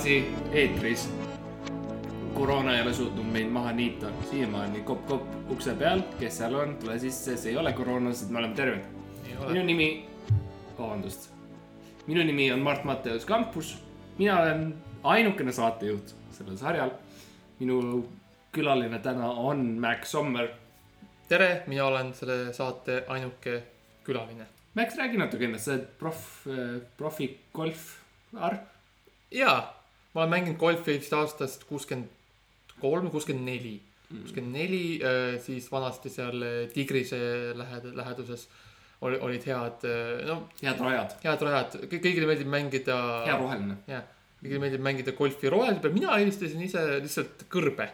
tagasi eetris. koroona ei ole suutnud meid maha niita, siiamaani kopp-kopp ukse peal, kes seal on, tule sisse, see ei ole koroona, sest me oleme terved. minu nimi, vabandust, minu nimi on Mart Matteus Kampus. mina olen ainukene saatejuht sellel sarjal. minu külaline täna on Max Sommer. tere, mina olen selle saate ainuke külaline. Max, räägi natuke endast, sa oled proff, profi golfar. jaa, ma olen mänginud golfi vist aastast kuuskümmend kolm, kuuskümmend neli. kuuskümmend neli, siis vanasti seal äh, Tigrise lähed-, läheduses oli, olid head, no head rajad, head rajad, kõigile meeldib mängida. hea roheline. jah, kõigile meeldib mängida golfi rohelise peal, mina eelistasin ise lihtsalt kõrbe.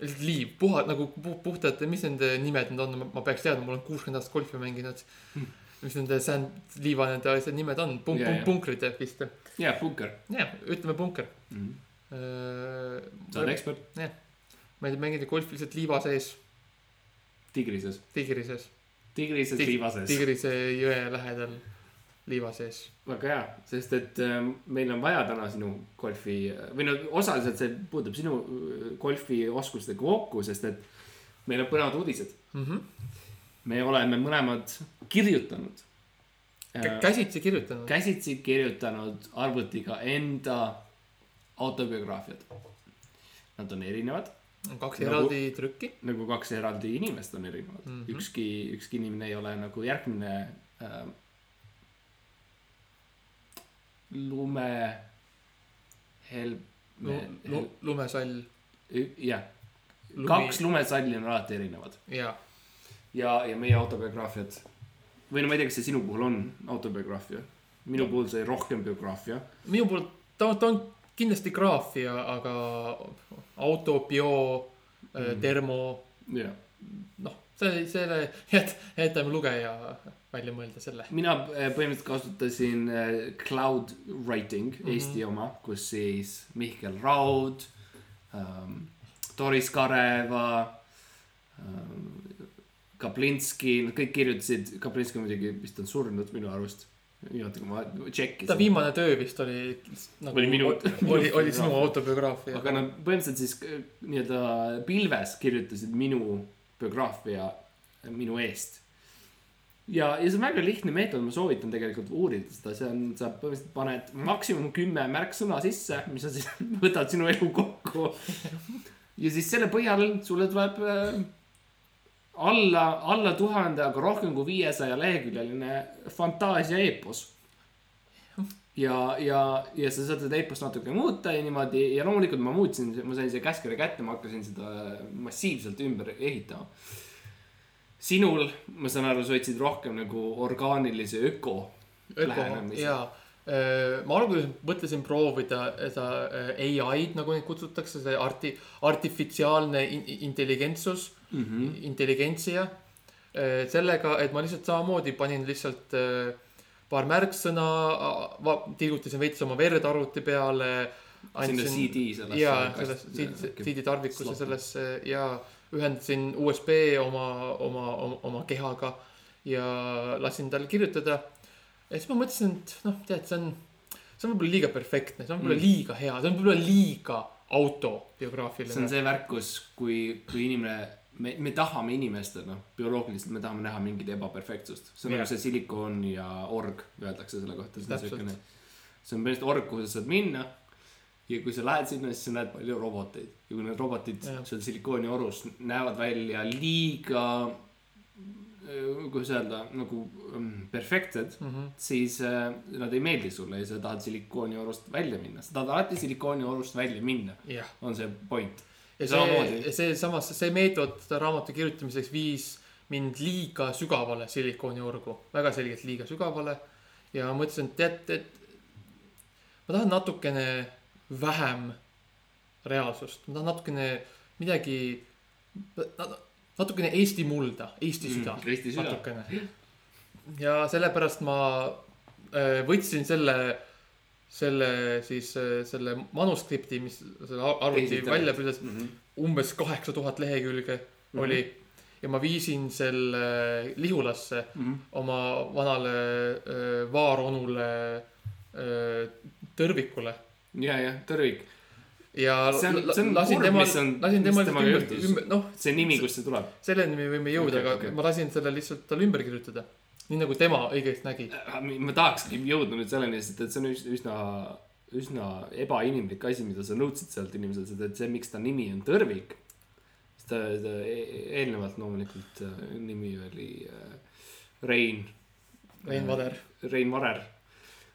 lihtsalt liiv, puha- nagu pu- puhtad, mis nende nimed nüüd on, ma peaks teadma, ma olen kuuskümmend aastat golfi mänginud. mis nende sand, liiva nende asjad nimed on, punk- Ja,, ja. punkrid vist. ja punker. jah, ütleme punker. sa oled ekspert meeldib mängida golfi lihtsalt liiva sees, Tigrises, Tigrises, Tigrises Tig- liivases. Tigrise jõe lähedal liiva sees. väga hea, sest et ähm, meil on vaja täna sinu golfi või no osaliselt see puudutab sinu äh, golfioskustega kokku, sest et meil on põnevad uudised. Mm -hmm. me oleme mõlemad kirjutanud. Käsitsi kirjutanud. käsitsi kirjutanud arvutiga enda autobiograafiad. Nad on erinevad, kaks Nagu- eraldi trükki. nagu kaks eraldi inimest on erinevad mm. -hmm. ükski, ükski inimene ei ole nagu järgmine äh, lume, hel-, hel-, lumesall. jah, kaks lumesalli on alati erinevad jaa, ja, ja meie autobiograafiad või no ma ei tea, kas see sinu puhul on autobiograafia, minu puhul see rohkem biograafia. minu poolt ta, ta on kindlasti graafia, aga auto, bio Mhm. mm., termo, jah, noh, selle, selle jät-, jätame lugeja välja mõelda selle. mina äh, põhimõtteliselt kasutasin äh, cloud writing mm. -hmm. Eesti oma, kus siis Mihkel Raud ähm,, Doris Kareva ähm,, Kaplinski, nad kõik kirjutasid, Kaplinski muidugi vist on surnud minu arust. viimati, kui ma ta tšekkisin. viimane töö vist oli nagu, Oli minu- oli, oli sinu autobiograafia. aga nad põhimõtteliselt siis äh, nii-öelda pilves kirjutasid minu biograafia äh, minu eest. ja, ja see on väga lihtne meetod, ma soovitan tegelikult uurida seda, see on, sa põhimõtteliselt paned maksimum kümme märksõna sisse, mis on siis, võtad sinu elu kokku. ja siis selle põhjal sulle tuleb äh, alla, alla tuhande, aga rohkem kui viiesaja leheküljeline fantaasia eepos ja, ja, ja sa saad seda e-post natuke muuta ja niimoodi ja loomulikult ma muutsin, ma sain selle käskkirja kätte, ma hakkasin seda massiivselt ümber ehitama. sinul, ma saan aru, sa otsid rohkem nagu orgaanilise öko, öko lähenemise. jaa, ma alguses mõtlesin proovida seda äh, ai-d, nagu neid kutsutakse, see arti-, artifitsiaalne in- intelligentsus mm, -hmm. intelligentsia. sellega, et ma lihtsalt samamoodi panin lihtsalt äh, paar märksõna, tilgutasin veits oma verd arvuti peale. sinna CD sellesse. jaa, selles CD tarvikusse sellesse ja ühendasin USB oma, oma, oma, oma kehaga ja lasin tal kirjutada. ja siis ma mõtlesin, et noh, tead, see on, see on võib-olla liiga perfektne, see on võib-olla mm. liiga hea, see on võib-olla liiga autobiograafiline. see on see värk, kus, kui, kui inimene, me, me tahame inimestena, bioloogiliselt me tahame näha mingit ebaperfektsust. see on nagu see silikoon ja org, öeldakse selle kohta. see on siukene, see on põhimõtteliselt org, kuhu sa saad minna. ja kui sa lähed sinna, siis sa näed palju roboteid ja kui need robotid Jah. seal silikooni orus näevad välja liiga, kuidas öelda, nagu mm, perfektsed mm. -hmm. siis äh, nad ei meeldi sulle ja sa tahad silikooni orust välja minna, sa tahad alati silikooni orust välja minna, on see point. Ja see, see samas, see meetod raamatu kirjutamiseks viis mind liiga sügavale silikooniorgu, väga selgelt liiga sügavale. ja mõtlesin, et tead, et ma tahan natukene vähem reaalsust, ma tahan natukene midagi, natukene Eesti mulda, Eesti Mm, süda Eesti süda. natukene. ja sellepärast ma äh, võtsin selle, selle siis äh, selle manuskripti, mis selle ar- arvuti välja püüdis, mm. -hmm. umbes kaheksa tuhat lehekülge Mhm. oli. ja ma viisin selle Lihulasse oma vanale öö, vaaronule tõrvikule ja, ja tõrvik, ja See on- see on lasin kurb, mis on-, lasin mis temaga juhtus., noh, see nimi, kust see tuleb. selleni me võime jõuda okay,, aga okay. ma lasin selle lihtsalt talle ümber kirjutada. Nii nagu tema õigesti nägi. ma tahakski jõudnud nüüd selleni, sest et see on üs- üsna, üsna ebainimlik asi, mida sa nõudsid sealt inimeselt, et see, miks ta nimi on Tõrvik. sest ta, ta e- eelnevalt loomulikult äh, nimi oli äh, Rein. Rein Vader, Rein Varer,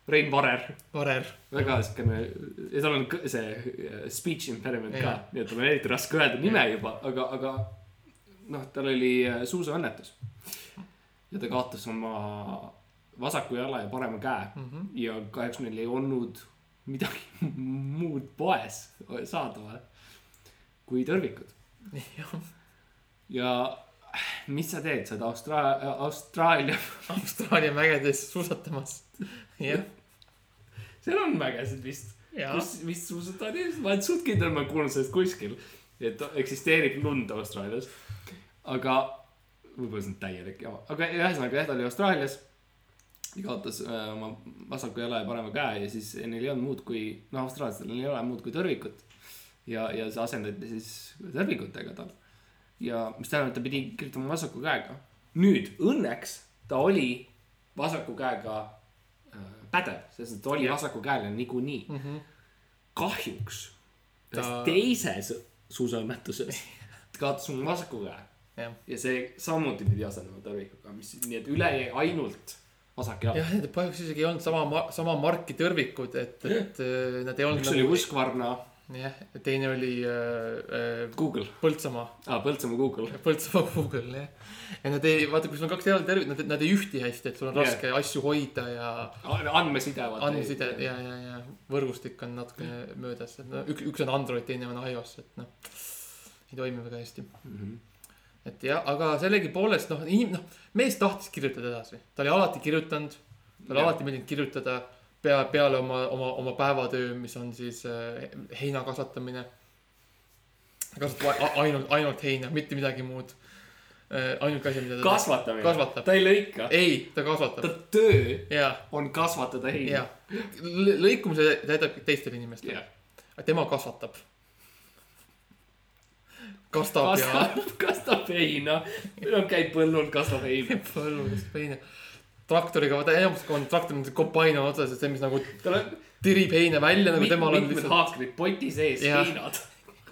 Rein Varer, Varer, väga siukene ja tal on see äh, speech impairment ka Jah., nii et tal on eriti raske öelda nime juba, aga, aga noh, tal oli äh, suusaõnnetus. Ja ta kaotas oma vasaku jala ja parema käe Mhm. ja kahjuks neil ei olnud midagi muud poes saadaval kui tõrvikud. ja mis sa teed, sa oled Austra-, Austraalia, Austraalia mägedes suusatamas. jah, seal on mägesid vist, kus vist suusatavad inimesed, ma olen suht kindel, ma olen kuulnud sellest kuskil, et eksisteerib lund Austraalias. aga võib-olla see on täielik jama, aga ühesõnaga jah, ta oli Austraalias. ja kaotas äh, oma vasaku jala ja parema käe ja siis neil ei olnud muud kui, noh, austraallastel ei ole muud kui tõrvikut. ja, ja see asendati siis tõrvikutega tal. ja mis tähendab, et ta pidi kirjutama vasaku käega. nüüd õnneks ta oli vasaku käega äh, pädev, sest et ta oli vasaku käeline niikuinii Mhm. kahjuks Ta- teises suusaõnnetuses kaotas oma vasaku käe ja see samuti pidi asendama tõrvikuga, mis, nii et üle jäi ainult vasak jalg. jah, nende kahjuks isegi ei olnud sama, sama marki tõrvikud, et, et äh, nad ei olnud üks oli Husqvarna jah, teine oli äh, äh, Google, Põltsamaa, aa Põltsamaa Google. Põltsamaa Google jah. ja nad ei, vaata, kui sul on kaks eraldi tervik, nad, nad ei ühti hästi, et sul on raske asju hoida ja andmeside. andmeside ja, ja, ja võrgustik on natukene möödas, et no üks, üks on Android, teine on iOS, et noh, ei toimi väga hästi. Mhm. Et jah, aga sellegipoolest noh, inim-, noh, mees tahtis kirjutada edasi, ta oli alati kirjutanud, talle alati meeldinud kirjutada pea, peale oma, oma, oma päevatöö, mis on siis äh, heina kasvatamine. kasvatab ainult, ainult heina, mitte midagi muud äh,. ainuke asi, mida ta kasvatamine. Kasvatab. ta ei lõika. ei, ta ta kasvatab, töö ja, on kasvatada heina ja. lõikumise täidab teistele inimestele, tema kasvatab. Kastab ja kasvab, kasvab heina. käib põllul, kasvab heina. põlludest heina. traktoriga, vaata enamus on traktor on otsas, et see, mis nagu on tirib heina välja nagu temal on lihtsalt. haakrid poti sees, Jah. heinad.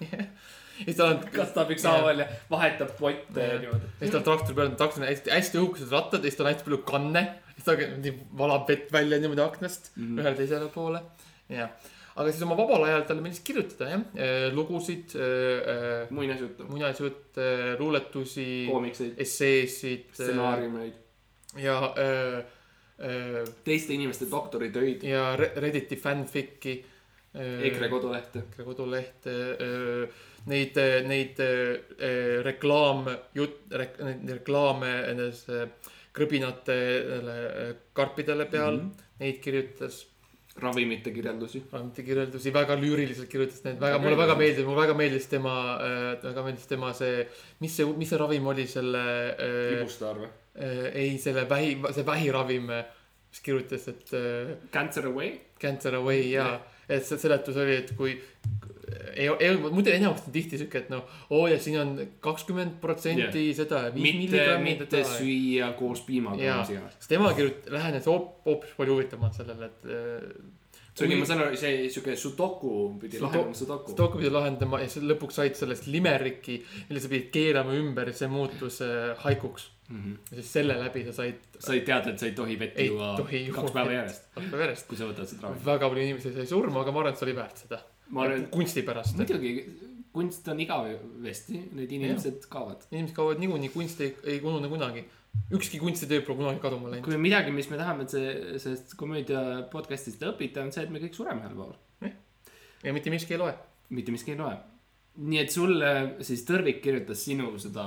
ja siis tal on, kastab ükshaaval ja vahetab potte ja niimoodi. ja siis tal traktori peal on, traktoril hästi, hästi õhukesed rattad ja siis tal on hästi palju kanne. siis ta valab vett välja niimoodi aknast mm. -hmm. ühele teisele poole. jah, aga siis oma vabal ajal talle meeldis kirjutada jah, lugusid, muinasjuttu, muinasjutte, luuletusi, koomikseid, esseesid. stsenaariumeid, ja öö, öö, teiste inimeste doktoritöid, ja Re- Redditi fanfic'i. EKRE kodulehte. EKRE kodulehte, neid, neid öö, reklaamjutt, neid reklaame nendes krõbinatele karpidele peal mm. -hmm. neid kirjutas. Ravimite kirjeldusi. ravimite kirjeldusi, väga lüüriliselt kirjutas neid, väga, mulle väga meeldis, mulle väga meeldis tema, väga meeldis tema see, mis see, mis see ravim oli selle, libustaar või? ei selle vähi, see vähiravim, mis kirjutas, et öö, Cancer away. Cancer Away ja, et see seletus oli, et kui ei, ei, muidu enamus on tihti siuke, et noh, oo ja siin on kakskümmend protsenti seda, viis mitte, mitte seda. süüa koos piimaga Jaa. siis tema kirjut-, lähenes hoop-, hoopis palju huvitavamalt sellele, et äh, see oli, ma saan aru, see siuke sudoku pidi Sudo- lahendama sudoku. Stockholmi pidi lahendama ja siis lõpuks said sellest limeriki, mille sa pidid keerama ümber see muutus äh, haikuks. ja siis selle läbi sa said, sa ei teadnud, et sa ei tohi vett juua kaks päeva järjest, kaks päeva järjest. kui sa võtad seda ravimit. väga palju inimesi sai surma, aga ma arvan, et see oli väärt seda. Ma arvan, kunsti pärast. muidugi kunst on igavesti, need inimesed kaovad. inimesed kaovad niikuinii, kunst ei, ei unune kunagi. ükski kunstitöö pole kunagi kaduma läinud. kui midagi, mis me tahame, et see, sellest komöödia podcast'ist õpita, on see, et me kõik sureme ühel päeval. ja mitte miski ei loe. mitte miski ei loe. nii et sulle siis Tõrvik kirjutas sinu seda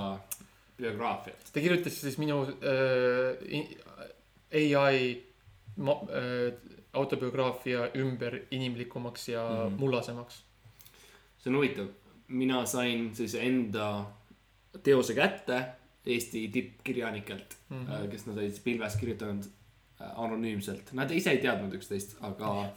biograafiat. ta kirjutas siis minu äh, ai ma, äh, autobiograafia ümber inimlikumaks ja mm. -hmm. mullasemaks. see on huvitav, mina sain siis enda teose kätte Eesti tippkirjanikelt mm. -hmm. kes nad olid siis pilves kirjutanud äh, anonüümselt. Nad ise ei teadnud üksteist, aga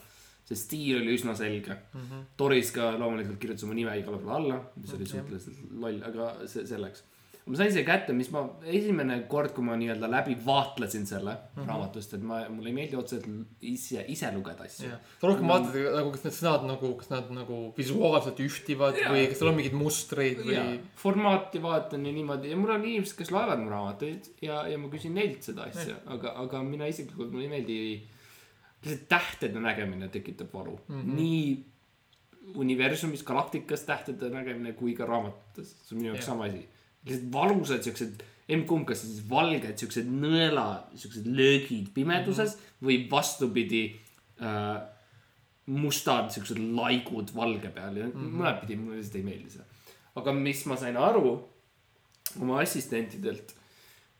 see stiil oli üsna selge. Mhm. Toris ka loomulikult kirjutas oma nime igale poole alla, mis oli Okei. suhteliselt loll, aga see selleks. Ma sain selle kätte, mis ma esimene kord, kui ma nii-öelda läbi vaatlesin selle mm. -hmm. raamatust, et ma, mulle ei meeldi otseselt ise, ise lugeda asju. sa rohkem vaatad nagu, kas need sõnad nagu, kas nad nagu visuaalselt ühtivad Jaa. või kas seal on mingeid mustreid või ja, formaati vaatan ja niimoodi ja mul on inimesed, kes loevad mu raamatuid ja, ja ma küsin neilt seda asja, aga, aga mina isiklikult, mulle ei meeldi. lihtsalt tähtede nägemine tekitab valu mm. -hmm. nii universumis, galaktikas tähtede nägemine kui ka raamatutes, see on minu jaoks sama asi. Lihtsalt valusad siuksed, emb-kumb, kas siis valged siuksed nõela, siuksed löögid pimeduses mm -hmm. või vastupidi äh, mustad siuksed laigud valge peal ja mm -hmm. mõlemat pidi mulle lihtsalt ei meeldi see. aga mis ma sain aru oma assistentidelt,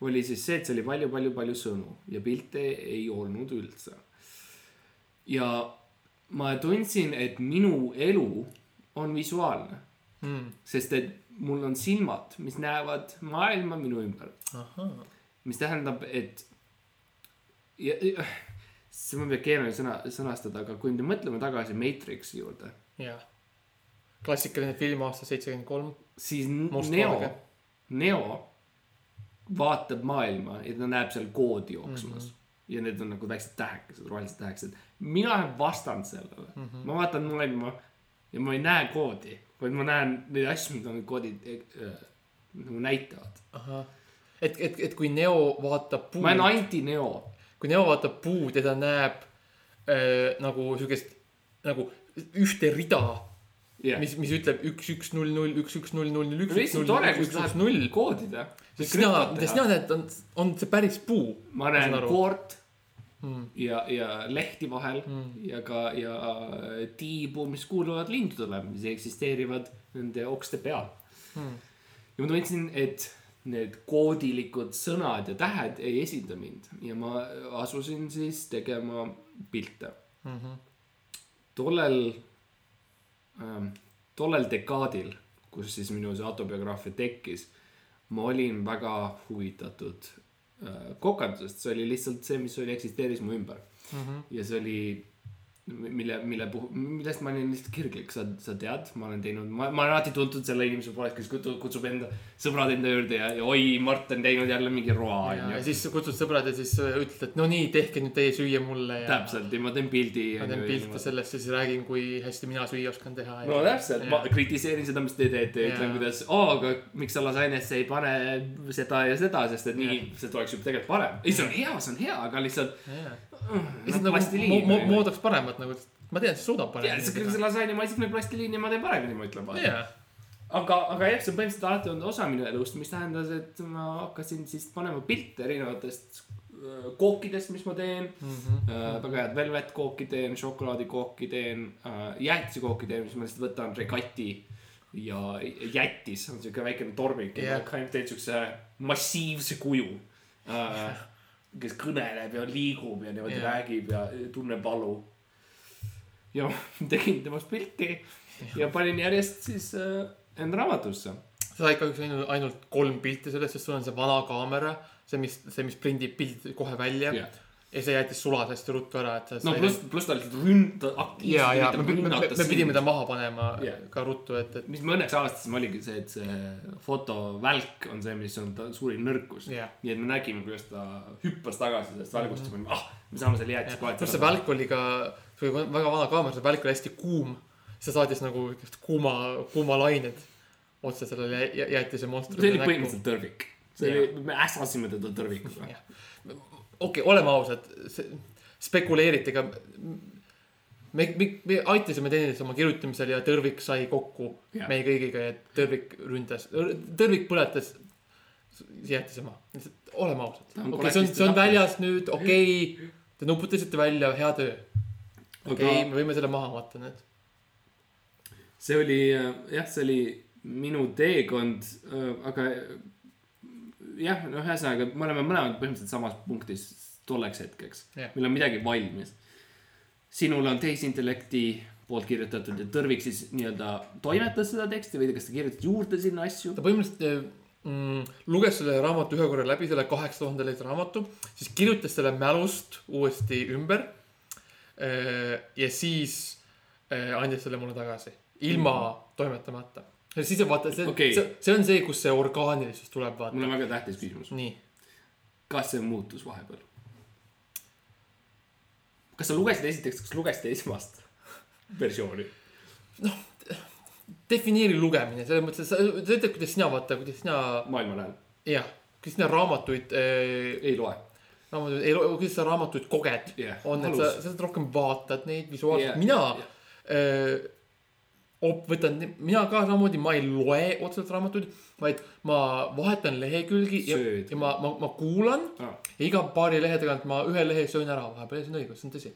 oli siis see, et see oli palju-palju-palju sõnu ja pilte ei olnud üldse. ja ma tundsin, et minu elu on visuaalne, mm.? sest et mul on silmad, mis näevad maailma minu ümber, mis tähendab, et ja, ja see on võib-olla keeruline sõna, sõnastada, aga kui me mõtleme tagasi Matrixi juurde, jah. klassikaline film aastast seitsekümmend kolm. siis Mustvalge. Neo, Neo vaatab maailma ja ta näeb seal koodi jooksmas mm. -hmm. ja need on nagu väiksed tähekesed, rohelised tähekesed. mina olen vastand sellele mm. -hmm. ma vaatan maailma ja ma ei näe koodi, vaid ma näen neid asju, mida need koodid äh, nagu näitavad. et, et, et kui Neo vaatab puud ma olen anti-Neo. kui Neo vaatab puud ja ta näeb äh, nagu siukest nagu ühte rida jah, mis, mis ütleb üks, üks, null, null, üks, üks, null, null, null, üks, üks, null, üks, üks, sa üks, tahad null. koodida. sina, mida sina näed, on, on see päris puu. ma näen koort Mm. ja, ja lehti vahel Mm. ja ka, ja äh, tiibu, mis kuuluvad lindudele, mis eksisteerivad nende okste peal Mm. ja ma tundsin, et need koodilikud sõnad ja tähed ei esinda mind ja ma asusin siis tegema pilte. Mhm. tollel ähm,, tollel dekaadil, kus siis minu see autobiograafia tekkis, ma olin väga huvitatud kokandusest, see oli lihtsalt see, mis oli, eksisteeris mu ümber Mhm. ja see oli mille, mille puhul, millest ma olin lihtsalt kirglik, sa, sa tead, ma olen teinud, ma, ma olen alati tuntud selle inimese poolest, kes kutsub, kutsub enda sõbrad enda juurde ja, ja oi, Mart on teinud jälle mingi roa, ja, ja. siis kutsud sõbrad ja siis ütled, et no nii, tehke nüüd teie süüa mulle ja. täpselt ja ma teen pildi. ma teen pilte sellest ja siis räägin, kui hästi mina süüa oskan teha. no täpselt, ma kritiseerin seda, mis te teete ja ütlen, kuidas, oo, aga miks sa lasainesse ei pane seda ja seda, sest et nii, see tuleks ju tegelikult parem. ei, see on hea, see on hea, aga lihtsalt. Lihtsalt nagu mo- mo- moodaks paremat nagu, ma tean, ja see, see paremini. lasaine maitseb nagu plastiliin ja ma teen paremini, ma ütlen vaata. jaa, aga, aga jah, see on põhimõtteliselt alati olnud osa minu elust, mis tähendas, et ma hakkasin siis panema pilte erinevatest äh, kookidest, mis ma teen Mhm. äh,. väga head velvetkooki teen, šokolaadikooki teen äh,, jäätisekooki teen, mis ma lihtsalt võtan regati ja jättis on siuke väikene tormik ma ainult teen siukse massiivse kuju äh,. Kes kõneleb ja liigub ja niimoodi Jah. räägib ja tunneb valu. ja tegin temast pilti ja panin järjest siis äh, enda raamatusse. sa said kahjuks ainult, ainult kolm pilti sellest, sest sul on see vana kaamera, see, mis, see, mis prindib pildid kohe välja jah, ja see jättis sulas hästi ruttu ära, et no pluss, pluss ta lihtsalt ründa-, ja, ja aktiivselt me, me, me, me pidime ta maha panema Jah. ka ruttu, et, et mis me õnneks avastasime, oligi see, et see fotovälk on see, mis on ta suurim nõrkus jah. nii et me nägime, kuidas ta hüppas tagasi sellest välgust ja me olime, ah, me saame selle jäätise kohe. pluss see välk oli ka, see oli väga vana kaamera, see välk oli hästi kuum. see saatis nagu kuuma, kuumalained otse sellele jä- jä- jäätise monstrile. see oli põhimõtteliselt tõrvik. see oli, me ässasime teda tõrvikuga. okei, oleme ausad, spekuleeriti ka. me, me, me aitasime teineteist oma kirjutamisel ja Tõrvik sai kokku Jah. meie kõigiga ja Tõrvik ründas, Tõrvik põletas jäätise maha, lihtsalt oleme ausad. Okei, see on, see on väljas nüüd, okei okay,, te nuputasite välja, hea töö. okei okay,, Aga- me võime selle maha matta nüüd. see oli jah, see oli minu teekond, aga jah, no ühesõnaga, me oleme mõlemad põhimõtteliselt samas punktis tolleks hetkeks Jah. meil on midagi valmis. sinul on tehisintellekti poolt kirjutatud ja Tõrvik siis nii-öelda toimetas seda teksti või kas ta kirjutas juurde sinna asju? ta põhimõtteliselt, mm, luges selle raamatu ühe korra läbi, selle kaheksa tuhande lehekülje raamatu, siis kirjutas selle mälust uuesti ümber. ja siis eh, andis selle mulle tagasi, ilma toimetamata. Siis vaata, see okay., see on see, kus see orgaanilisus tuleb, vaata mul. on väga tähtis küsimus. nii, kas see muutus vahepeal? kas sa lugesid esiteks, kas lugesid esmast versiooni? defineeri lugemine, selles mõttes, sa, ütled, kuidas sina vaata, kuidas sina, maailma näen, jah, kuidas sina raamatuid äh,, ei loe. raamatuid, ei, kuidas sa raamatuid koged Jah, on, et sa, sa rohkem vaatad neid visuaalselt yeah,, mina yeah. op-, võtan, mina ka samamoodi, ma ei loe otseselt raamatuid, vaid ma vahetan lehekülgi ja, ja ma, ma, ma kuulan Ah, ja iga paari lehe tagant ma ühe lehe söön ära vahepeal see on õigus, see on tõsi.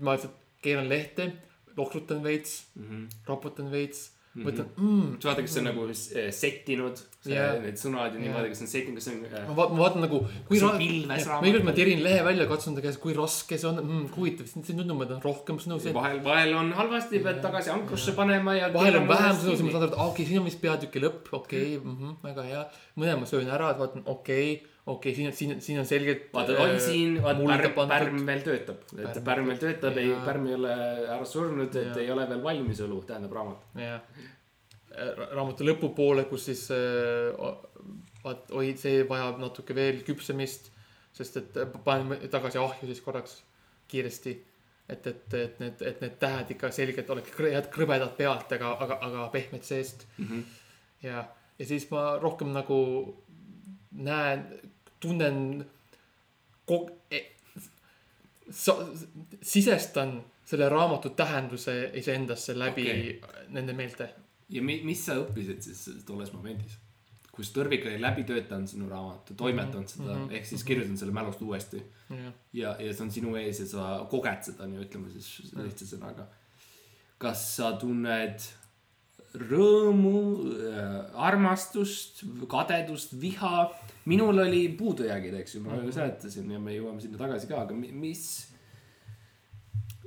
ma lihtsalt keeran lehte, loksutan veits, mhm. raputan veits, mõtlen mm,, sa vaata, kas see on nagu eh, settinud Jah. need sõnad ja niimoodi, kas see on settinud, kas see on eh, ma vaatan, ma vaatan nagu, kui pilves raamat. ma igal ma tirin lehe välja, katsun ta käes, kui raske see on mm,, huvitav, see tundub, et on rohkem sõnu, vahel, vahel on halvasti, pead tagasi ankrusse panema ja. vahel on vähem sõnu, siis ma saan aru, et okei okay,, siin on vist peatüki lõpp, okei okay, mm, -hmm, väga hea. mõne ma söön ära, vaatan, okei okay,, okei okay,, siin on, siin, siin on selgelt. vaata, on siin, vaata pärm, pärm veel töötab, et Pärm veel töötab, ei pärm ei ole ära surnud, et ei ole veel valmis õlu, tähendab raamat. jah, raamatu lõpupoole, kus siis äh, vaat oi, see vajab natuke veel küpsemist, sest et äh, panen tagasi ahju siis korraks kiiresti. et, et, et need, et need tähed ikka selgelt oleks head krõbedad pealt, aga, aga, aga pehmed seest. Ja, ja siis ma rohkem nagu näen, tunnen sa-, sisestan selle raamatu tähenduse iseendasse läbi okay. nende meelte. ja mi-, mis sa õppisid siis tolles momendis? kus Tõrvik oli läbi töötanud sinu raamatu, toimetanud seda mm, mhm, -hmm. ehk siis kirjutanud selle mälust uuesti jah, ja, ja see on sinu ees ja sa koged seda nii ütleme siis lihtsa sõnaga. kas sa tunned rõõmu, armastust, kadedust, viha? minul oli puudujäägid, eks ju, ma ju seletasin ja me jõuame sinna tagasi ka, aga mi- mis.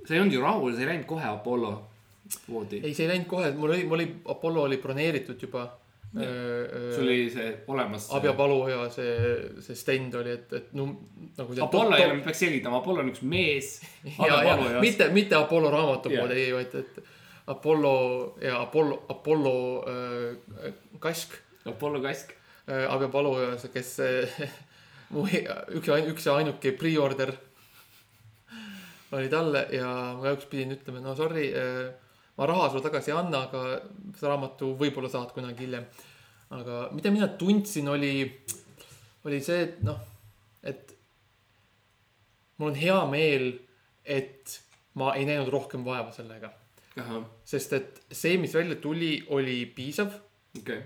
sa ei olnud ju rahul, sa ei läinud kohe Apollo voodi. ei, see ei läinud kohe, mul oli, mul oli, Apollo oli broneeritud juba. sul oli see olemas. Abja Palu ja see, see stend oli, et, et no nagu. Apollo ei ole, me peaks selgitama, Apollo on üks mees. mitte, mitte Apollo raamatu Jah. poole, ei, vaid, et Apollo ja Apollo, Apollo äh, kask Apollo kask. äh,, Abja Palu kes äh, mu üks, üks ja ainuke pre-order oli talle ja ma kahjuks pidin ütlema, no sorry äh,, ma raha sulle tagasi ei anna, aga seda raamatu võib-olla saad kunagi hiljem. aga mida mina tundsin, oli, oli see, et noh, et mul on hea meel, et ma ei näinud rohkem vaeva sellega, sest et see, mis välja tuli, oli piisav okei.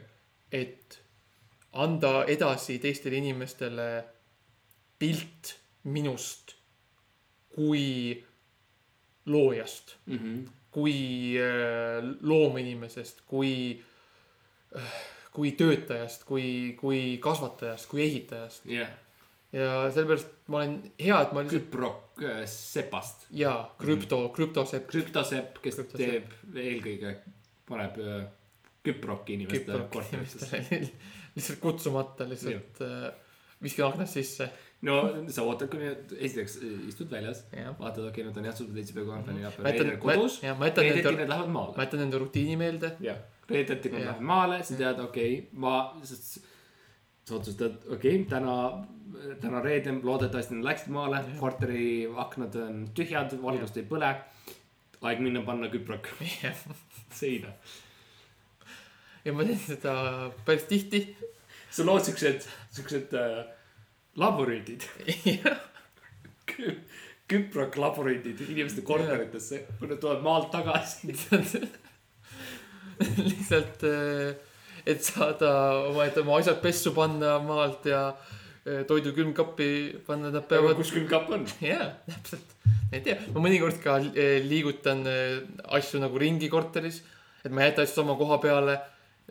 et anda edasi teistele inimestele pilt minust kui loojast, Mhm. kui äh, loomeinimesest, kui, kui töötajast, kui, kui kasvatajast, kui ehitajast jah, ja sellepärast ma olen hea, et ma lihtsalt Küprok äh, sepast. ja krüpto, krüptosepp, krüptosepp, kes Krüptosepp. teeb eelkõige, paneb äh, küproki inimestele lihtsalt kutsumata lihtsalt äh, viskan aknast sisse. no sa ootad, kuni nad esiteks istud väljas, jah, vaatad, okei, nad on jahtunud teisipäev, kolmapäev, ma neljapäev, jätan reedel, kodus. jah, reedeti need lähevad maale. ma jätan nende rutiini meelde. jah, reedeti nad Jah. lähevad maale, sa tead, okei okay,, ma, sa otsustad, okei okay,, täna, täna reede, loodetavasti nad läksid maale korteri aknad on tühjad, valgust ei põle. aeg minna panna küprok seina. ja ma teen seda päris tihti. sa lood siuksed, siuksed äh, labürindid, küprok labürindid inimeste korteritesse, kui nad tulevad maalt tagasi. lihtsalt, et saada oma, et oma asjad pessu panna maalt ja eh, toidu külmkappi panna, nad peavad. kus külmkapp on? jaa, täpselt, ei tea, ma mõnikord ka eh, liigutan eh, asju nagu ringi korteris, et ma ei jäta asju sama koha peale.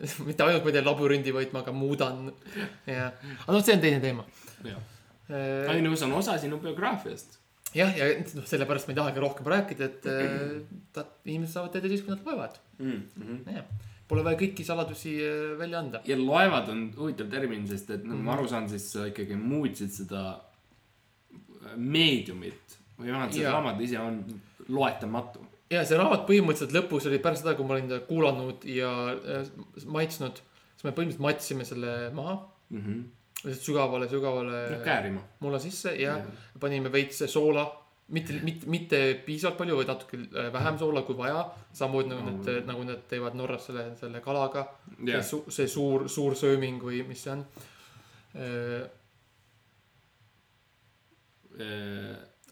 mitte ainult ma ei tee labürindi, vaid ma ka muudan ja, aga noh, see on teine teema. ainus on osa sinu biograafiast. jah, ja noh, sellepärast ma ei tahagi rohkem rääkida, et ta- inimesed saavad teada siis, kui nad loevad. Mm -hmm. jah, Pole vaja kõiki saladusi äh, välja anda. ja loevad on huvitav termin, sest et nagu Mhm. ma aru saan, siis sa ikkagi muutsid seda meediumit või vähemalt see raamat ise on loetamatu. ja see raamat põhimõtteliselt lõpus oli pärast seda, kui ma olin ta kuulanud ja äh, maitsnud, siis me põhimõtteliselt matsime selle maha. mm. -hmm. sügavale, sügavale käärima. mulla sisse ja panime veits soola. mitte, mitte, mitte piisavalt palju, vaid natuke äh, vähem soola kui vaja. samamoodi nagu Oh. nad, nagu nad teevad Norras selle, selle kalaga. jah, see, see suur, suur sööming või mis see on.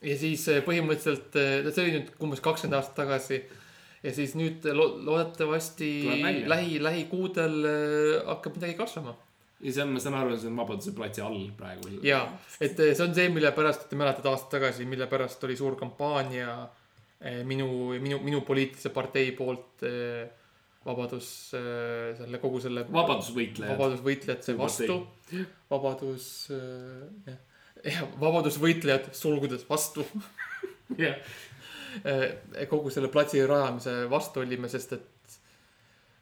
ja siis äh, põhimõtteliselt, see oli nüüd umbes kakskümmend aastat tagasi. ja siis nüüd lo- loodetavasti lähi, lähikuudel äh, hakkab midagi kasvama. Ja see on, ma saan aru, see on Vabaduse platsi all praegu. ja, et äh, see on see, mille pärast, te mäletate aasta tagasi, mille pärast oli suur kampaania äh, minu, minu, minu poliitilise partei poolt äh, vabadus, selle kogu selle vabadusvõitlejad. vabadusvõitlejate vastu. vabadus, jah, vabadusvõitlejad sulgudes vastu. jah, kogu selle platsi rajamise vastu olime, sest et.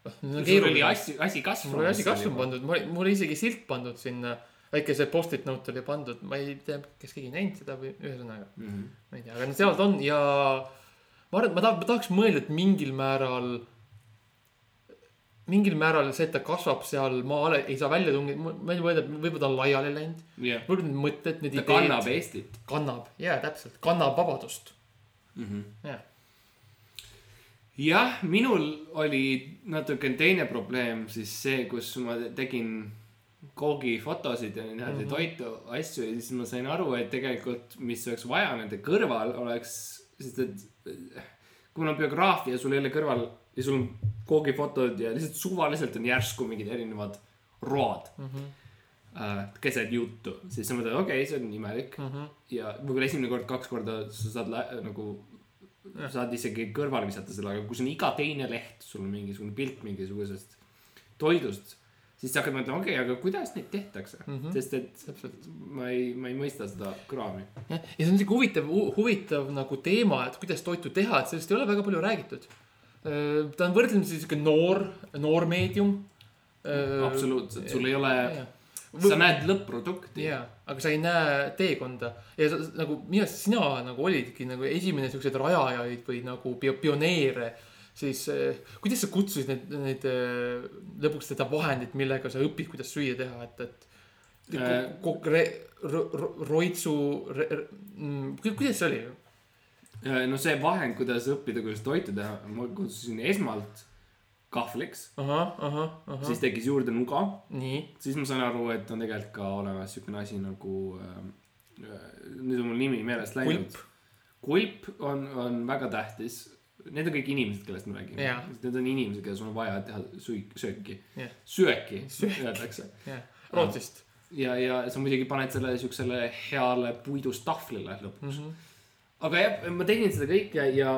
noh, sul oli asi, asi kasvama. mul oli asi kasvama. pandud, mul mul oli isegi silt pandud sinna. väike see post-it note oli pandud, ma ei tea, kas keegi näinud seda või ühesõnaga, Mhm. ma ei tea, aga no seal ta on ja. ma arvan, et ma tahaks, ma tahaks mõelda, et mingil määral. mingil määral see, et ta kasvab seal maa all, ei saa välja tungida, ma ei mõelda, võib-olla ta on laiali läinud. jah, võib-olla need mõtted, need ta kannab Eestit. kannab, jaa, täpselt, kannab vabadust. jah, jah, minul oli natuke teine probleem siis see, kus ma tegin koogifotosid ja niimoodi mm. -hmm. toitu asju ja siis ma sain aru, et tegelikult, mis oleks vaja nende kõrval oleks, sest et on biograafia, sul ei ole kõrval ja sul on koogifotod ja lihtsalt suvaliselt on järsku mingid erinevad road Mhm. äh, keset juttu, siis sa mõtled, okei okay,, see on imelik Mhm. ja võib-olla esimene kord, kaks korda sa saad nagu. Saad isegi kõrvale visata selle, aga kui see on iga teine leht, sul on mingisugune pilt mingisugusest toidust, siis sa hakkad mõtlema, okei okay,, aga kuidas neid tehtakse mm. -hmm. sest et täpselt. ma ei, ma ei mõista seda kraami. ja see on siuke huvitav, huvitav nagu teema, et kuidas toitu teha, et sellest ei ole väga palju räägitud. ta on võrdlemisi siuke noor, noor meedium. absoluutselt, sul ei ole, jah, sa näed lõpp-produkti. jaa, aga sa ei näe teekonda ja sa, nagu minu arust sina nagu olidki nagu esimene siukseid rajajaid või nagu pio-, pioneere. siis eh, kuidas sa kutsusid need, need eh, lõpuks seda vahendit, millega sa õpid, kuidas süüa teha, et, et Äh. ko- ko- re-, roitsu, kuidas see oli? no see vahend, kuidas õppida, kuidas toitu teha, ma kutsusin esmalt kahvliks, siis tekkis juurde nuga siis ma saan aru, et on tegelikult ka olemas siukene asi nagu äh,, nüüd on mul nimi meelest läinud. kulp on, on väga tähtis. Need on kõik inimesed, kellest me räägime. Need on inimesed, kelles on vaja teha suik, sööki Jah.. sööki, öeldakse. jah, Rootsist ja, ja sa muidugi paned selle siuksele heale puidust tahvlile lõpuks mm. mm. -hmm. -hmm. aga jah, ma tegin seda kõike ja,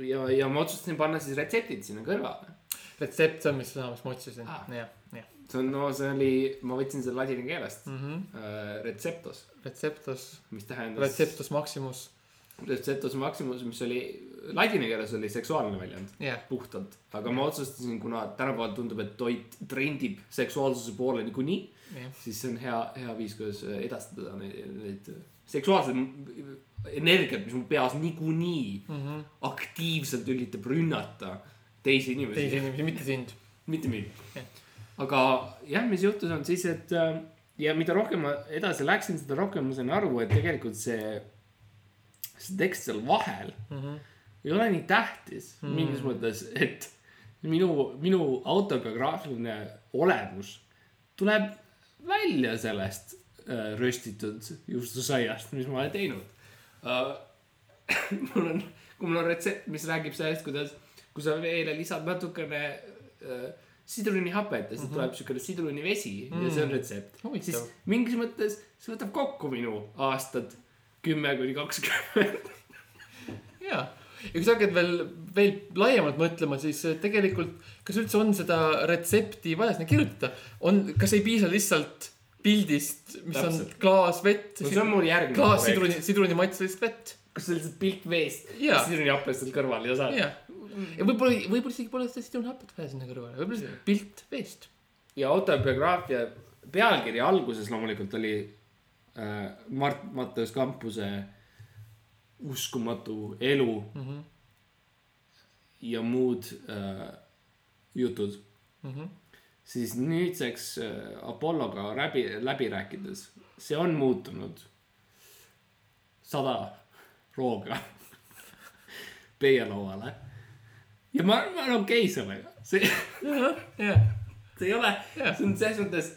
ja, ja ma otsustasin panna siis retseptid sinna kõrvale. retsept, see on, mis sõna, mis ma otsisin Ah. jah, jah see on, no see oli, ma võtsin selle ladina keelest mm. -hmm. receptos, Receptus, mis tähendas. Receptus Maximus, Receptus Maximus, mis oli, ladina keeles oli seksuaalne väljend, jah, puhtalt. aga ma otsustasin, kuna tänapäeval tundub, et toit trendib seksuaalsuse poole niikuinii, jah, siis see on hea, hea viis, kuidas edastada neid, neid seksuaalseid energiat, mis mu peas niikuinii mm -hmm. aktiivselt üritab rünnata teisi inimesi teisi. inimesi, mitte sind. mitte mind Jah.. aga jah, mis juhtus, on siis, et äh, ja mida rohkem ma edasi läksin, seda rohkem ma sain aru, et tegelikult see, see tekst seal vahel Mm -hmm. Ei ole nii tähtis Mm. mingis mõttes, et minu, minu autobiograafiline olemus tuleb välja sellest äh, röstitud juustusaiast, mis ma olen teinud uh. mul on, kui mul on retsept, mis räägib sellest, kuidas, kui sa veele lisad natukene uh, sidrunihapet ja siis mm. -hmm. tuleb siukene sidrunivesi mm. Ja see on retsept. Huvitav. siis mingis mõttes see võtab kokku minu aastad kümme kuni kakskümmend. ja, ja kui sa hakkad veel, veel laiemalt mõtlema, siis eh, tegelikult, kas üldse on seda retsepti vaja sinna kirjutada, on, kas ei piisa lihtsalt pildist, mis Täpselt. on klaas vett no see on mul järgmine klaas sidruni, sidrunimaitselist vett. kas see on lihtsalt pilt veest Jaa. sidrunihapest seal kõrval ja sa jah, ja võib-olla, võib-olla isegi pole seda Happet vaja sinna kõrvale, võib-olla lihtsalt pilt veest. ja autobiograafia pealkiri alguses loomulikult oli äh, Mart Matteus Kampuse uskumatu elu Mm -hmm. ja muud äh, jutud, Mm -hmm. siis nüüdseks äh, Apolloga läbi, läbi rääkides, see on muutunud sada rooga peielauale. ja ma, ma olen okei okay sellega, see, jah, see ei ole, Jah. see on selles mõttes,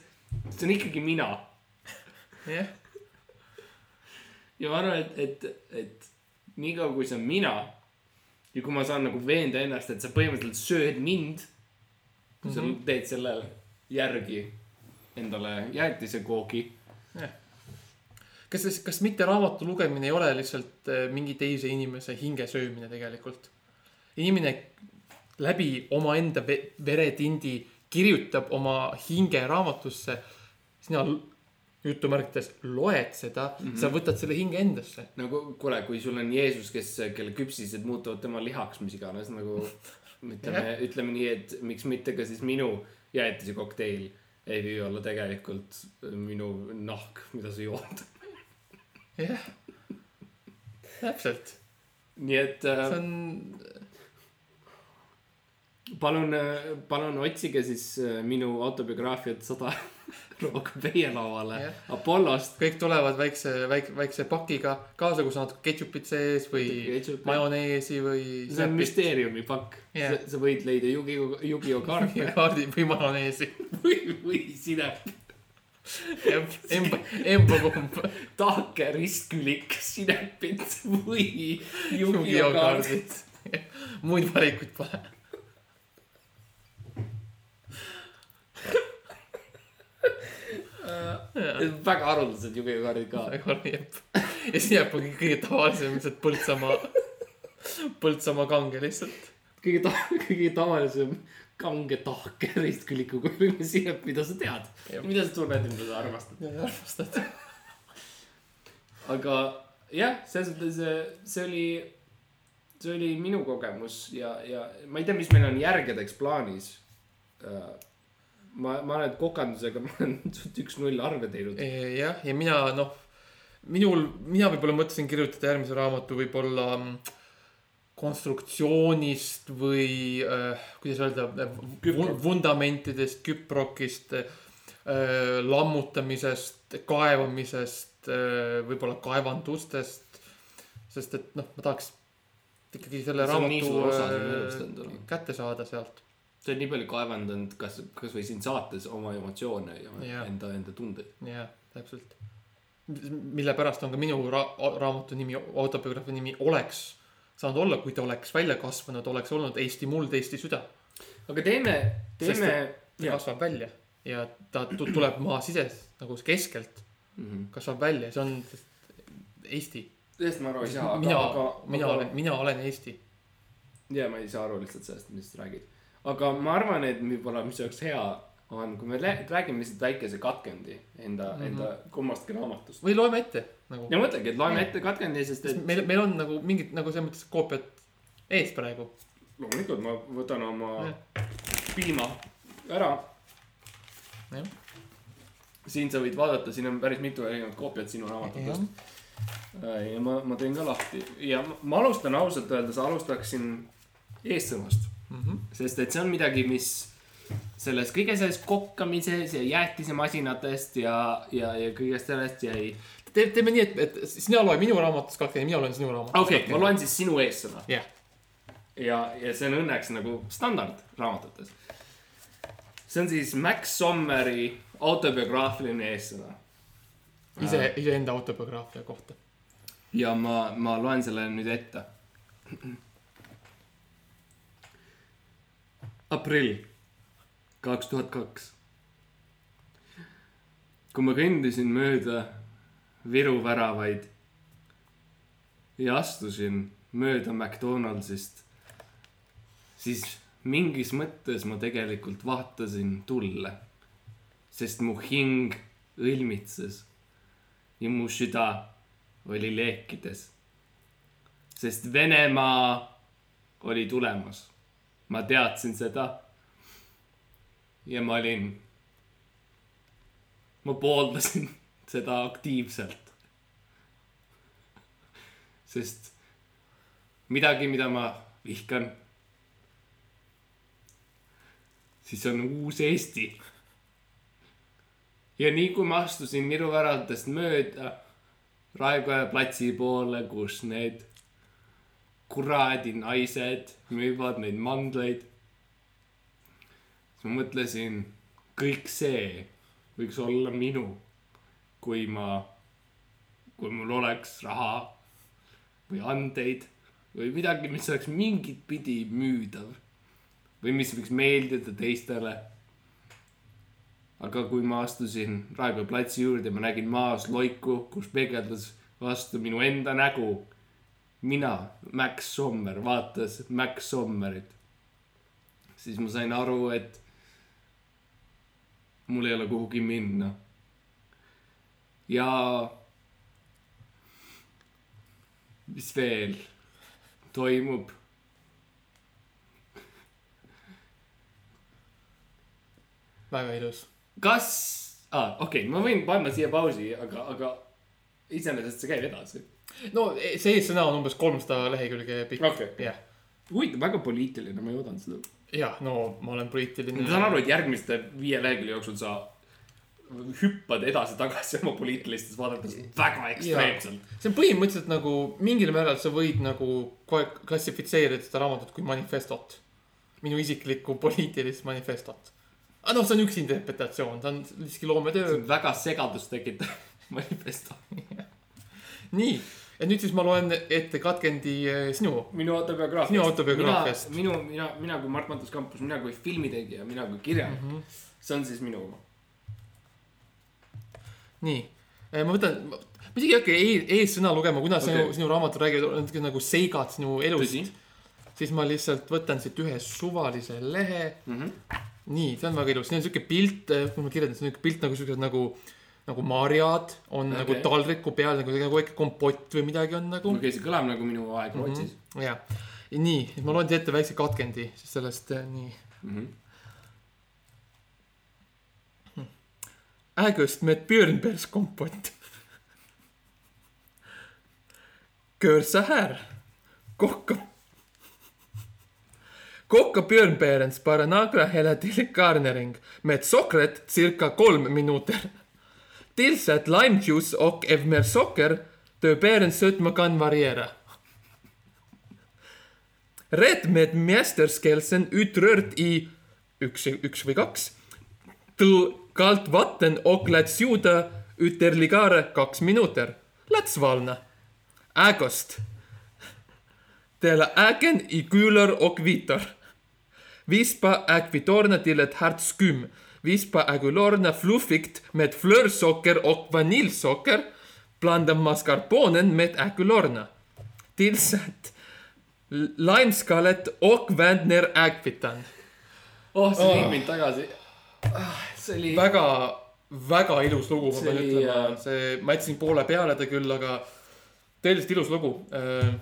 see on ikkagi mina jah, ja ma arvan, et, et, et niikaua kui see on mina ja kui ma saan nagu veenda ennast, et sa põhimõtteliselt sööd mind, kui sa mm -hmm. teed selle järgi endale jäätisekoogi. kas siis, kas mitte raamatu lugemine ei ole lihtsalt äh, mingi teise inimese hinge söömine tegelikult? inimene läbi omaenda ve- veretindi kirjutab oma hinge raamatusse. sina jutumärkides loed seda mm, -hmm. sa võtad selle hinge endasse. nagu kuule, kui sul on Jeesus, kes, kelle küpsised muutuvad tema lihaks, mis iganes nagu ütleme, ütleme nii, et miks mitte ka siis minu jäätisekokteil ei või olla tegelikult minu nahk, mida sa jood. jah, täpselt, nii et äh, see on, palun, palun otsige siis äh, minu autobiograafiat sada rooga peielauale Jah. Apollost. kõik tulevad väikse, väikse, väikse pakiga kaasa, kus on natuke ketšupit sees või majoneesi või. see on müsteeriumi pakk yeah.. sa võid leida Yu-Gi-Oh, Yu-Gi-Oh kaarte kaardi või majoneesi. või, või sinep, emba, embakumb, tahke, ristkülik, sinepit või Yu-Gi-Oh kaardid. muid valikuid pole. Väga haruldased Yu-Gi-Oh kaardid ka. väga jep. ja siis jääb kõige tavalisem lihtsalt Põltsamaa, Põltsamaa kange lihtsalt. kõige ta-, kõige tavalisem kange tahke ristküliku kujuline sinep, mida sa tead. Mida sa tunned, mida sa armastad. ja armastad. aga jah, selles mõttes äh, see oli, see oli minu kogemus ja, ja ma ei tea, mis meil on järgedeks plaanis. ma, ma olen kokandusega, ma olen üks-null arve teinud. jah, ja mina noh, minul, mina võib-olla mõtlesin kirjutada järgmise raamatu võib-olla mm, konstruktsioonist või äh, kuidas öelda, vundamentidest, küprokist äh,, lammutamisest, kaevamisest äh,, võib-olla kaevandustest. sest et noh, ma tahaks ikkagi selle raamatu osa äh, kätte saada sealt. Sa oled nii palju kaevandanud, kas, kasvõi siin saates oma emotsioone ja, ja. Enda, enda tundeid. jah, täpselt. mille pärast on ka minu ra-, raamatu nimi, autobiograafia nimi Oleks saanud olla, kui ta oleks välja kasvanud, oleks olnud Eesti muld, Eesti süda. aga teeme, teeme. ta kasvab välja ja ta tu- tuleb maa sises nagu keskelt, Mhm. kasvab välja, see on Eesti. sellest ma aru ei saa, mina mina aga olen, mina olen Eesti. ja ma ei saa aru lihtsalt sellest, millest sa räägid. Aga ma arvan, et võib-olla, mis oleks hea, on, kui me räägime lihtsalt väikese katkendi enda mm, -hmm. enda kummastki raamatust. või loeme ette nagu. ja mõtlegi, et loeme ette katkendi, sest et meil, meil on nagu mingid nagu selles mõttes koopiad ees praegu. loomulikult ma võtan oma Jah. piima ära. siin sa võid vaadata, siin on päris mitu erinevat koopiat sinu raamatutest. ja ma, ma teen ka lahti ja ma, ma alustan ausalt öeldes, alustaksin eessõnast, Mhm. sest et see on midagi, mis selles kõige selles kokkamises ja jäätisemasinatest ja, ja, ja kõigest sellest jäi. Te, teeme nii, et, et sina loe minu raamatust katkeni, mina loen sinu raamatust okei okay,, ma loen siis sinu eessõna jah, ja, ja see on õnneks nagu standard raamatutes. see on siis Max Sommeri autobiograafiline eessõna. ise, iseenda autobiograafia kohta. ja ma, ma loen selle nüüd ette. Aprill kaks tuhat kaks. kui ma kõndisin mööda Viru väravaid ja astusin mööda McDonaldsist, siis mingis mõttes ma tegelikult vaatasin tulle, sest mu hing õilmitses ja mu süda oli leekides. sest Venemaa oli tulemas. Ma teadsin seda. ja ma olin, ma pooldasin seda aktiivselt. sest midagi, mida ma vihkan, siis on uus Eesti. ja nii kui ma astusin Viru väravatest mööda Raekoja platsi poole, kus need kuradi naised müüvad neid mandleid, siis ma mõtlesin, kõik see võiks olla minu, kui ma, kui mul oleks raha või andeid või midagi, mis oleks mingit pidi müüdav või mis võiks meeldida teistele. aga kui ma astusin Raekoja platsi juurde, ma nägin maas loiku, kus peegeldus vastu minu enda nägu. mina, Max Sommer, vaatas Max Sommerit. siis ma sain aru, et mul ei ole kuhugi minna. ja mis veel toimub väga ilus. kas ah,, okei okay,, ma võin panna siia pausi, aga, aga iseenesest see käib edasi. No e- see eessõna on umbes kolmsada lehekülge pikk. okei, jah, huvitav, väga poliitiline, ma ei oodanud seda. jah, no ma olen poliitiline ma. saan aru, et järgmiste viie lehekülje jooksul sa hüppad edasi-tagasi oma poliitilistes vaadetes väga ekstreemselt. see on põhimõtteliselt nagu mingil määral sa võid nagu klassifitseerida seda raamatut kui manifestot. minu isiklikku poliitilist manifestot. aga noh, see on üks interpretatsioon, ta on siiski loometöö. väga segadust tekitav manifesto. nii, ja nüüd siis ma loen ette katkendi eh, sinu. minu autobiograafiast. Sinu autobiograafiast. minu, mina, mina kui Mart Matus Kampus, mina kui filmitegija, mina kui kirjanik mm. -hmm. see on siis minu oma. nii, ma võtan, ma isegi ei hakka ees- eessõna lugema, kuna Okei. sinu, sinu raamatud räägivad nagu seigad sinu elust siis ma lihtsalt võtan siit ühe suvalise lehe. Mm -hmm. nii, see on väga ilus, siin on siuke pilt, kui ma kirjeldan, see on pilt nagu siuksed nagu, nagu marjad on okay. nagu taldriku peal nagu, nagu väike kompott või midagi on nagu okei okay,, see kõlab nagu minu aeg Rootsis mm. -hmm. ja, nii, ma loen teile ette väikse katkendi siis sellest, nii. mm. -hmm. Ägöst med björnbärskompott. Gör så här. Koka. Koka björnbären, spara några hela till garnering med sockret cirka 12 minuter. Tillsätt limejuice och mer socker, då bärens sötma kan variera. Rätt med mästerskelsen utrört i või kaks till kallt vatten och lät sjuda ytterligare kaks minuter. Lät svalna. Ägost. Dela ägen i kulor och vitor. Vispa äggvitorna till ett hart skum. Vispa äggulorna fluffigt med flörsocker och vaniljsocker. Blanda mascarponen med äggulorna. Tillsätt limeskalet och vänd ner äggvitan. oh, see Oh. viib mind tagasi. see oli. väga, väga ilus lugu, ma pean ütlema äh,, see, ma jätsin poole peale ta küll, aga tõeliselt ilus lugu äh,,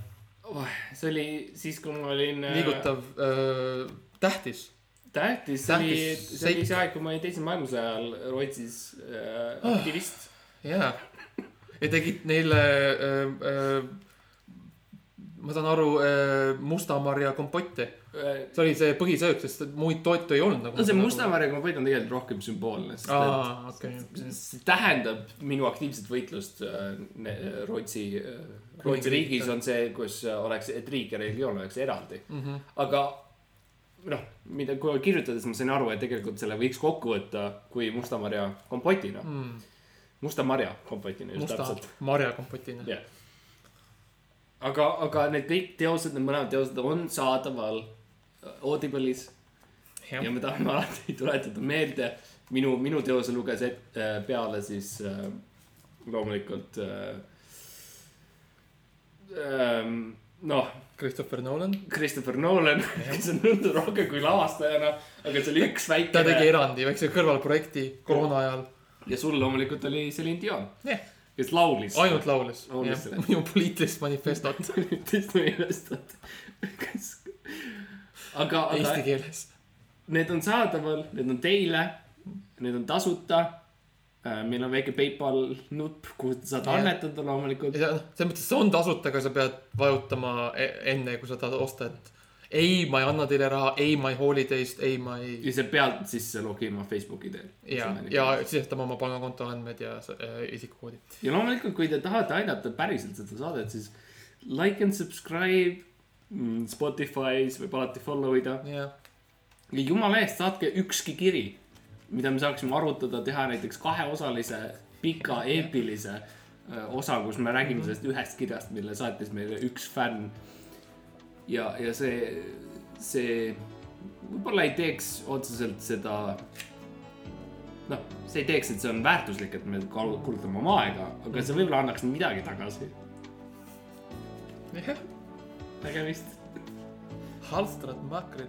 oh, see oli siis, kui ma olin. liigutav äh,, tähtis. tähtis, see oli, see oli see aeg, kui ma olin teisel maailmasõja ajal Rootsis äh, aktivist jaa, ja tegid neile äh,, äh, ma saan aru äh,, mustamarja kompotti. äh,. see oli see põhisöök, sest muid toitu ei olnud nagu. no see mustamarjaga võit on tegelikult rohkem sümboolne, sest aa, et see tähendab minu aktiivset võitlust äh, ne- Rootsi, Rootsi riigis on see, kus oleks, et riik ja religioon oleks eraldi. Mhm. aga noh, mida, kui kirjutades ma sain aru, et tegelikult selle võiks kokku võtta kui mustamarja kompotina mm.. musta marja kompotina musta marja kompotina. jah. aga, aga need kõik teosed, need mõlemad teosed on saadaval Audible'is ja me tahame alati tuletada meelde, minu, minu teose luges et, äh, peale siis äh, loomulikult äh, ähm, noh, Christopher Nolan, Christopher Nolan, kes on tuntud rohkem kui lavastajana, aga see oli üks ta tegi väike erandi, väikse kõrvalprojekti koroona ajal. ja sul loomulikult oli Celine Dion, jah, kes laulis. ainult laulis. Laulis minu poliitilist manifestot. meelest, et kas, aga, aga Eesti keeles. need on saadaval, need on teile, need on tasuta. Meil on väike PayPal nupp, kuhu sa saad Jah. annetada loomulikult. selles mõttes see on tasuta, aga sa pead vajutama e- enne, kui sa tahad osta, et ei, ma ei anna teile raha, ei, ma ei hooli teist, ei, ma ei. ja sa pead sisse logima Facebooki teel. ja, ja sisestama oma pangakonto andmed ja äh, isikukoodi. ja loomulikult, kui te tahate aidata päriselt seda saadet, siis like and subscribe mm, Spotify's võib alati follow ida. jah, ja jumala eest, saatke ükski kiri, mida me saaksime arutada, teha näiteks kaheosalise pika eepilise öö, osa, kus me räägime sellest ühest kirjast, mille saatis meile üks fänn. ja, ja see, see võib-olla ei teeks otseselt seda. noh, see ei teeks, et see on väärtuslik, et me kulutame oma aega, aga see võib-olla annaks midagi tagasi. jah, nägemist. halstrad makrel,